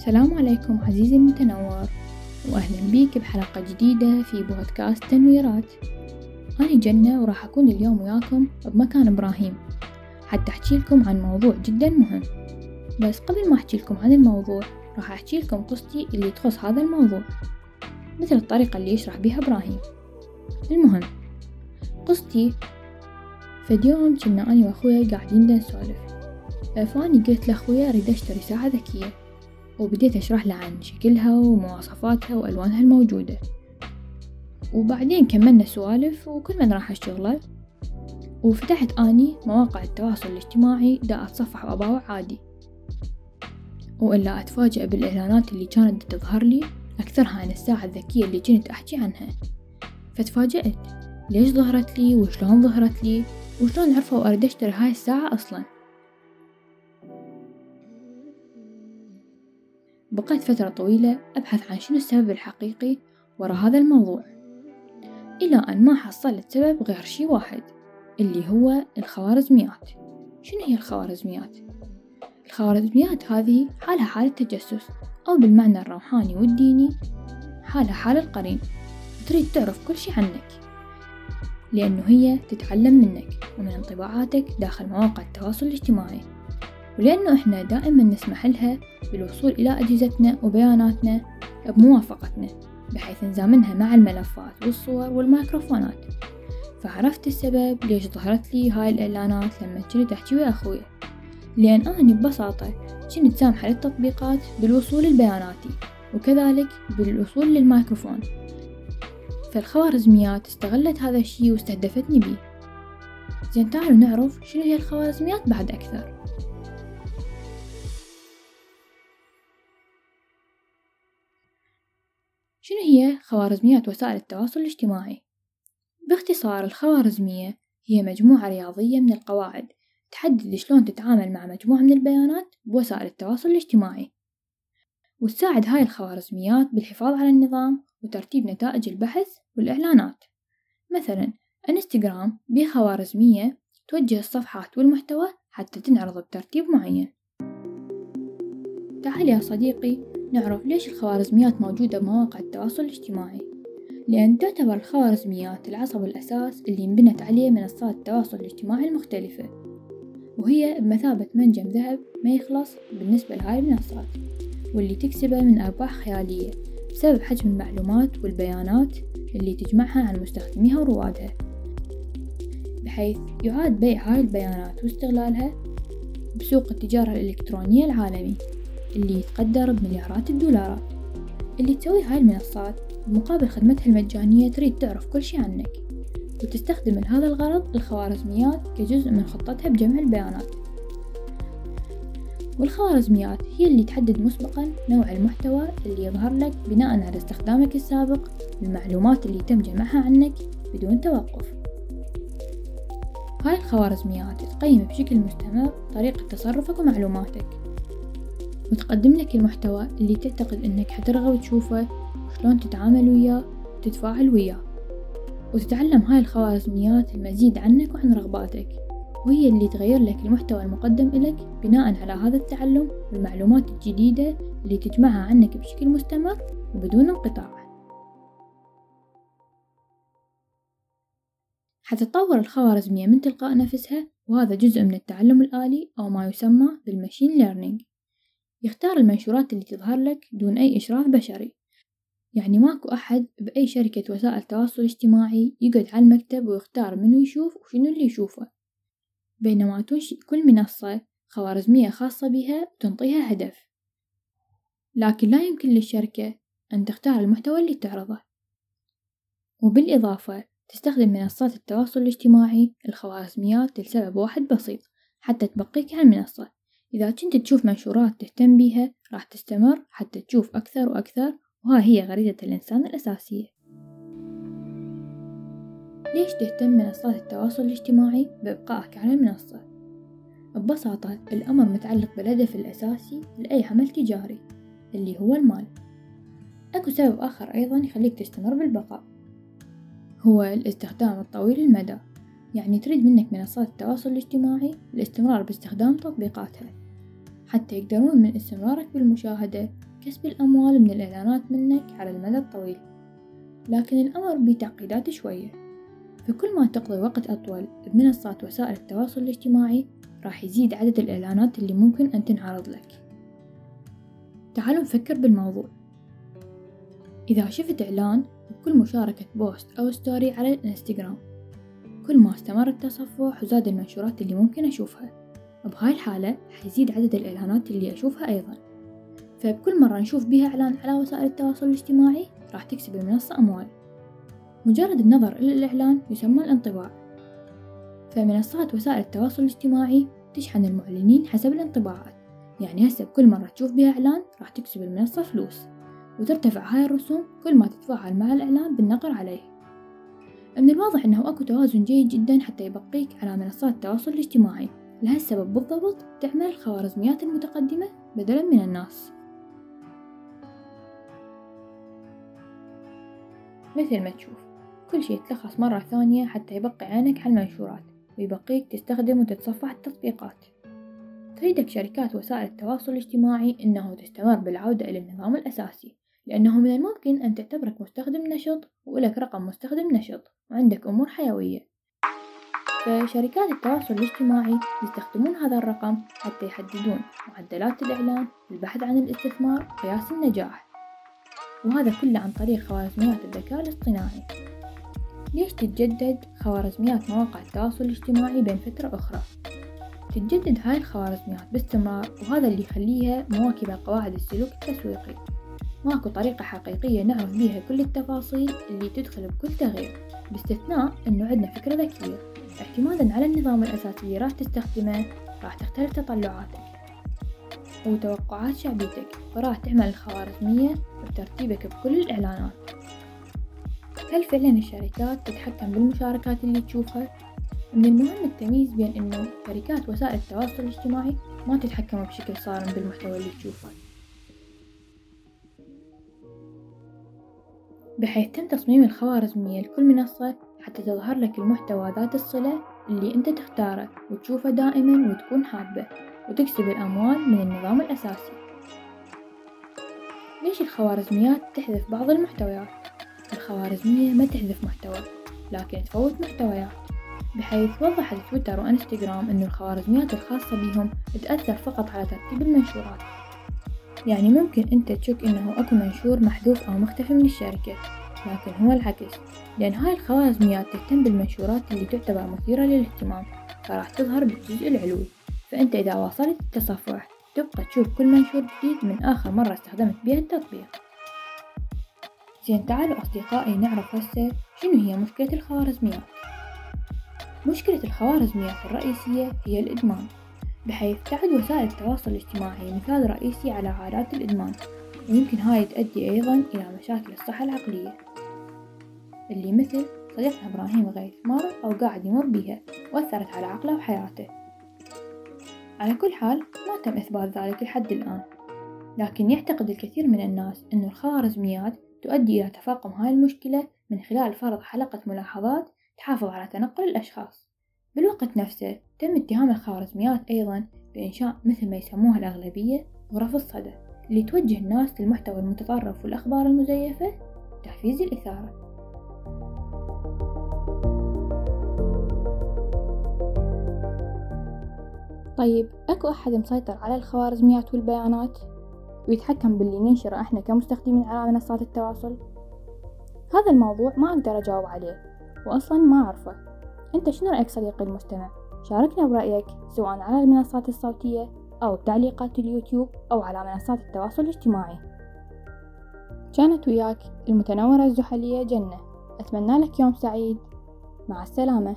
السلام عليكم عزيزي المتنور وأهلا بيك بحلقة جديدة في بودكاست تنويرات. أنا جنة وراح أكون اليوم وياكم بمكان إبراهيم. حتى أحكي لكم عن موضوع جدا مهم. بس قبل ما أحكي لكم عن الموضوع راح أحكي لكم قصتي اللي تخص هذا الموضوع مثل الطريقة اللي يشرح بيها إبراهيم. المهم قصتي فد يوم كنا أنا وأخويا قاعدين نسولف. فأني قلت لأخويا أريد أشتري ساعة ذكية. وبديت أشرح له عن شكلها ومواصفاتها وألوانها الموجودة. وبعدين كملنا سوالف وكل من راح الشغلة وفتحت أني مواقع التواصل الاجتماعي دا أتصفح وأباوع عادي. وإلا أتفاجأ بالإعلانات اللي كانت تظهر لي أكثرها عن الساعة الذكية اللي كنت أحكي عنها. فتفاجأت ليش ظهرت لي؟ وشلون ظهرت لي؟ وشلون عرفوا أريد أشتري هاي الساعة أصلاً؟ بقيت فترة طويلة أبحث عن شنو السبب الحقيقي وراء هذا الموضوع. إلى أن ما حصلت سبب غير شي واحد اللي هو الخوارزميات. شنو هي الخوارزميات؟ الخوارزميات هذه حالها حالة تجسس أو بالمعنى الروحاني والديني حالها حال القرين. تريد تعرف كل شي عنك. لأنه هي تتعلم منك ومن انطباعاتك داخل مواقع التواصل الاجتماعي. ولأنه إحنا دائما نسمح لها بالوصول إلى أجهزتنا وبياناتنا بموافقتنا بحيث نزامنها مع الملفات والصور والميكروفونات. فعرفت السبب ليش ظهرت لي هاي الإعلانات لما كنت أحكي ويا أخوي. لأن أنا ببساطة كنت سامحة للتطبيقات بالوصول لبياناتي وكذلك بالوصول للميكروفون. فالخوارزميات استغلت هذا الشي واستهدفتني بيه زين تعالوا نعرف شنو هي الخوارزميات بعد أكثر. هي خوارزميات وسائل التواصل الاجتماعي؟ باختصار الخوارزمية هي مجموعة رياضية من القواعد تحدد شلون تتعامل مع مجموعة من البيانات بوسائل التواصل الاجتماعي. وتساعد هاي الخوارزميات بالحفاظ على النظام وترتيب نتائج البحث والإعلانات. مثلا إنستغرام بخوارزمية توجه الصفحات والمحتوى حتى تنعرض بترتيب معين. تعال يا صديقي نعرف ليش الخوارزميات موجودة بمواقع التواصل الاجتماعي. لأن تعتبر الخوارزميات العصب الأساس اللي انبنت عليه منصات التواصل الاجتماعي المختلفة. وهي بمثابة منجم ذهب ما يخلص بالنسبة لهاي المنصات واللي تكسبه من أرباح خيالية بسبب حجم المعلومات والبيانات اللي تجمعها عن مستخدميها وروادها. بحيث يعاد بيع هاي البيانات واستغلالها بسوق التجارة الإلكترونية العالمي. اللي يتقدر بمليارات الدولارات. اللي تسوي هاي المنصات مقابل خدمتها المجانية تريد تعرف كل شي عنك وتستخدم لهذا الغرض الخوارزميات كجزء من خطتها بجمع البيانات. والخوارزميات هي اللي تحدد مسبقا نوع المحتوى اللي يظهر لك بناء على استخدامك السابق للمعلومات اللي تم جمعها عنك بدون توقف. هاي الخوارزميات تقيم بشكل مستمر طريقة تصرفك ومعلوماتك. وتقدم لك المحتوى اللي تعتقد إنك حترغب تشوفه وشلون تتعامل وياه وتتفاعل وياه. وتتعلم هاي الخوارزميات المزيد عنك وعن رغباتك. وهي اللي تغير لك المحتوى المقدم إلك بناء على هذا التعلم والمعلومات الجديدة اللي تجمعها عنك بشكل مستمر وبدون انقطاع. حتتطور الخوارزمية من تلقاء نفسها وهذا جزء من التعلم الآلي أو ما يسمى بالماشين ليرنينج. يختار المنشورات اللي تظهر لك دون أي إشراف بشري. يعني ماكو أحد بأي شركة وسائل تواصل اجتماعي يقعد على المكتب ويختار منو يشوف وشنو اللي يشوفه. بينما تنشئ كل منصة خوارزمية خاصة بها وتنطيها هدف. لكن لا يمكن للشركة أن تختار المحتوى اللي تعرضه. وبالإضافة تستخدم منصات التواصل الاجتماعي الخوارزميات لسبب واحد بسيط حتى تبقيك على المنصة. إذا كنت تشوف منشورات تهتم بيها راح تستمر حتى تشوف أكثر وأكثر وها هي غريزة الإنسان الأساسية. ليش تهتم منصات التواصل الاجتماعي؟ بإبقائك على المنصة؟ ببساطة الأمر متعلق بالهدف الأساسي لأي عمل تجاري اللي هو المال. أكو سبب آخر أيضا يخليك تستمر بالبقاء. هو الاستخدام الطويل المدى يعني تريد منك منصات التواصل الاجتماعي الاستمرار باستخدام تطبيقاتها. حتى يقدرون من استمرارك بالمشاهدة. كسب الأموال من الإعلانات منك على المدى الطويل. لكن الأمر بتعقيدات شوية. فكل ما تقضي وقت أطول بمنصات وسائل التواصل الاجتماعي راح يزيد عدد الإعلانات اللي ممكن أن تنعرض لك. تعالوا نفكر بالموضوع. إذا شفت إعلان بكل مشاركة post أو story على الإنستغرام كل ما استمر التصفح وزاد المنشورات اللي ممكن أشوفها. بهاي الحالة حيزيد عدد الإعلانات اللي أشوفها أيضا. فبكل مرة نشوف بيها إعلان على وسائل التواصل الاجتماعي راح تكسب المنصة أموال. مجرد النظر إلى الإعلان يسمى الانطباع. فمنصات وسائل التواصل الاجتماعي تشحن المعلنين حسب الانطباعات. يعني هسه بكل مرة تشوف بها إعلان راح تكسب المنصة فلوس. وترتفع هاي الرسوم كل ما تتفاعل مع الإعلان بالنقر عليه. من الواضح أنه أكو توازن جيد جدا حتى يبقيك على منصات التواصل الاجتماعي. لهالسبب بالضبط تعمل الخوارزميات المتقدمة بدلا من الناس. مثل ما تشوف كل شي يتلخص مرة ثانية حتى يبقي عينك على المنشورات ويبقيك تستخدم وتتصفح التطبيقات. تريدك شركات وسائل التواصل الاجتماعي أنه تستمر بالعودة إلى النظام الأساسي لأنه من الممكن أن تعتبرك مستخدم نشط ولك رقم مستخدم نشط وعندك أمور حيوية. فشركات التواصل الاجتماعي يستخدمون هذا الرقم حتى يحددون معدلات الإعلان البحث عن الاستثمار قياس النجاح. وهذا كله عن طريق خوارزميات الذكاء الاصطناعي. ليش تتجدد خوارزميات مواقع التواصل الاجتماعي بين فترة أخرى؟ تتجدد هاي الخوارزميات باستمرار وهذا اللي يخليها مواكبة قواعد السلوك التسويقي. ماكو طريقة حقيقية نعرف بيها كل التفاصيل اللي تدخل بكل تغيير باستثناء إنه عندنا فكرة ذكية اعتمادا على النظام الأساسي اللي راح تستخدمه راح تختلف تطلعاتك وتوقعات شعبيتك وراح تعمل الخوارزمية بترتيبك بكل الإعلانات هل فعلا الشركات تتحكم بالمشاركات اللي تشوفها؟ من المهم التمييز بين إنه شركات وسائل التواصل الاجتماعي ما تتحكم بشكل صارم بالمحتوى اللي تشوفه بحيث تم تصميم الخوارزمية لكل منصة حتى تظهر لك المحتوى ذات الصلة اللي أنت تختاره وتشوفه دائما وتكون حابه وتكسب الأموال من النظام الأساسي. ليش الخوارزميات تحذف بعض المحتويات؟ الخوارزمية ما تحذف محتوى لكن تفوت محتويات. بحيث وضحت تويتر وإنستغرام أن الخوارزميات الخاصة بهم تأثر فقط على ترتيب المنشورات. يعني ممكن أنت تشك أنه أكو منشور محذوف أو مختفي من الشركة لكن هو العكس لأن هاي الخوارزميات تهتم بالمنشورات اللي تعتبر مثيرة للاهتمام فراح تظهر بالجزء العلوي. فأنت إذا واصلت التصفح تبقى تشوف كل منشور جديد من آخر مرة استخدمت بها التطبيق. زين تعالوا أصدقائي نعرف هسه شنو هي مشكلة الخوارزميات. مشكلة الخوارزميات الرئيسية هي الإدمان. بحيث تعد وسائل التواصل الاجتماعي مثال رئيسي على عادات الإدمان ويمكن هاي تؤدي أيضا إلى مشاكل الصحة العقلية. اللي مثل صديقنا إبراهيم غيث مر أو قاعد يمر بيها وأثرت على عقله وحياته. على كل حال ما تم إثبات ذلك لحد الآن لكن يعتقد الكثير من الناس أن الخوارزميات تؤدي إلى تفاقم هاي المشكلة من خلال فرض حلقة ملاحظات تحافظ على تنقل الأشخاص. بالوقت نفسه تم اتهام الخوارزميات أيضا بإنشاء مثل ما يسموها الأغلبية غرف الصدى اللي توجه الناس للمحتوى المتطرف والأخبار المزيفة وتحفيز الإثارة. طيب أكو أحد مسيطر على الخوارزميات والبيانات؟ ويتحكم باللي ننشره إحنا كمستخدمين على منصات التواصل؟ هذا الموضوع ما أقدر أجاوب عليه وأصلا ما أعرفه. أنت شنو رأيك صديقي المستمع؟ شاركنا برأيك سواء على المنصات الصوتية أو بتعليقات اليوتيوب أو على منصات التواصل الاجتماعي. كانت وياك المتنورة الزحلية جنة. أتمنى لك يوم سعيد. مع السلامة.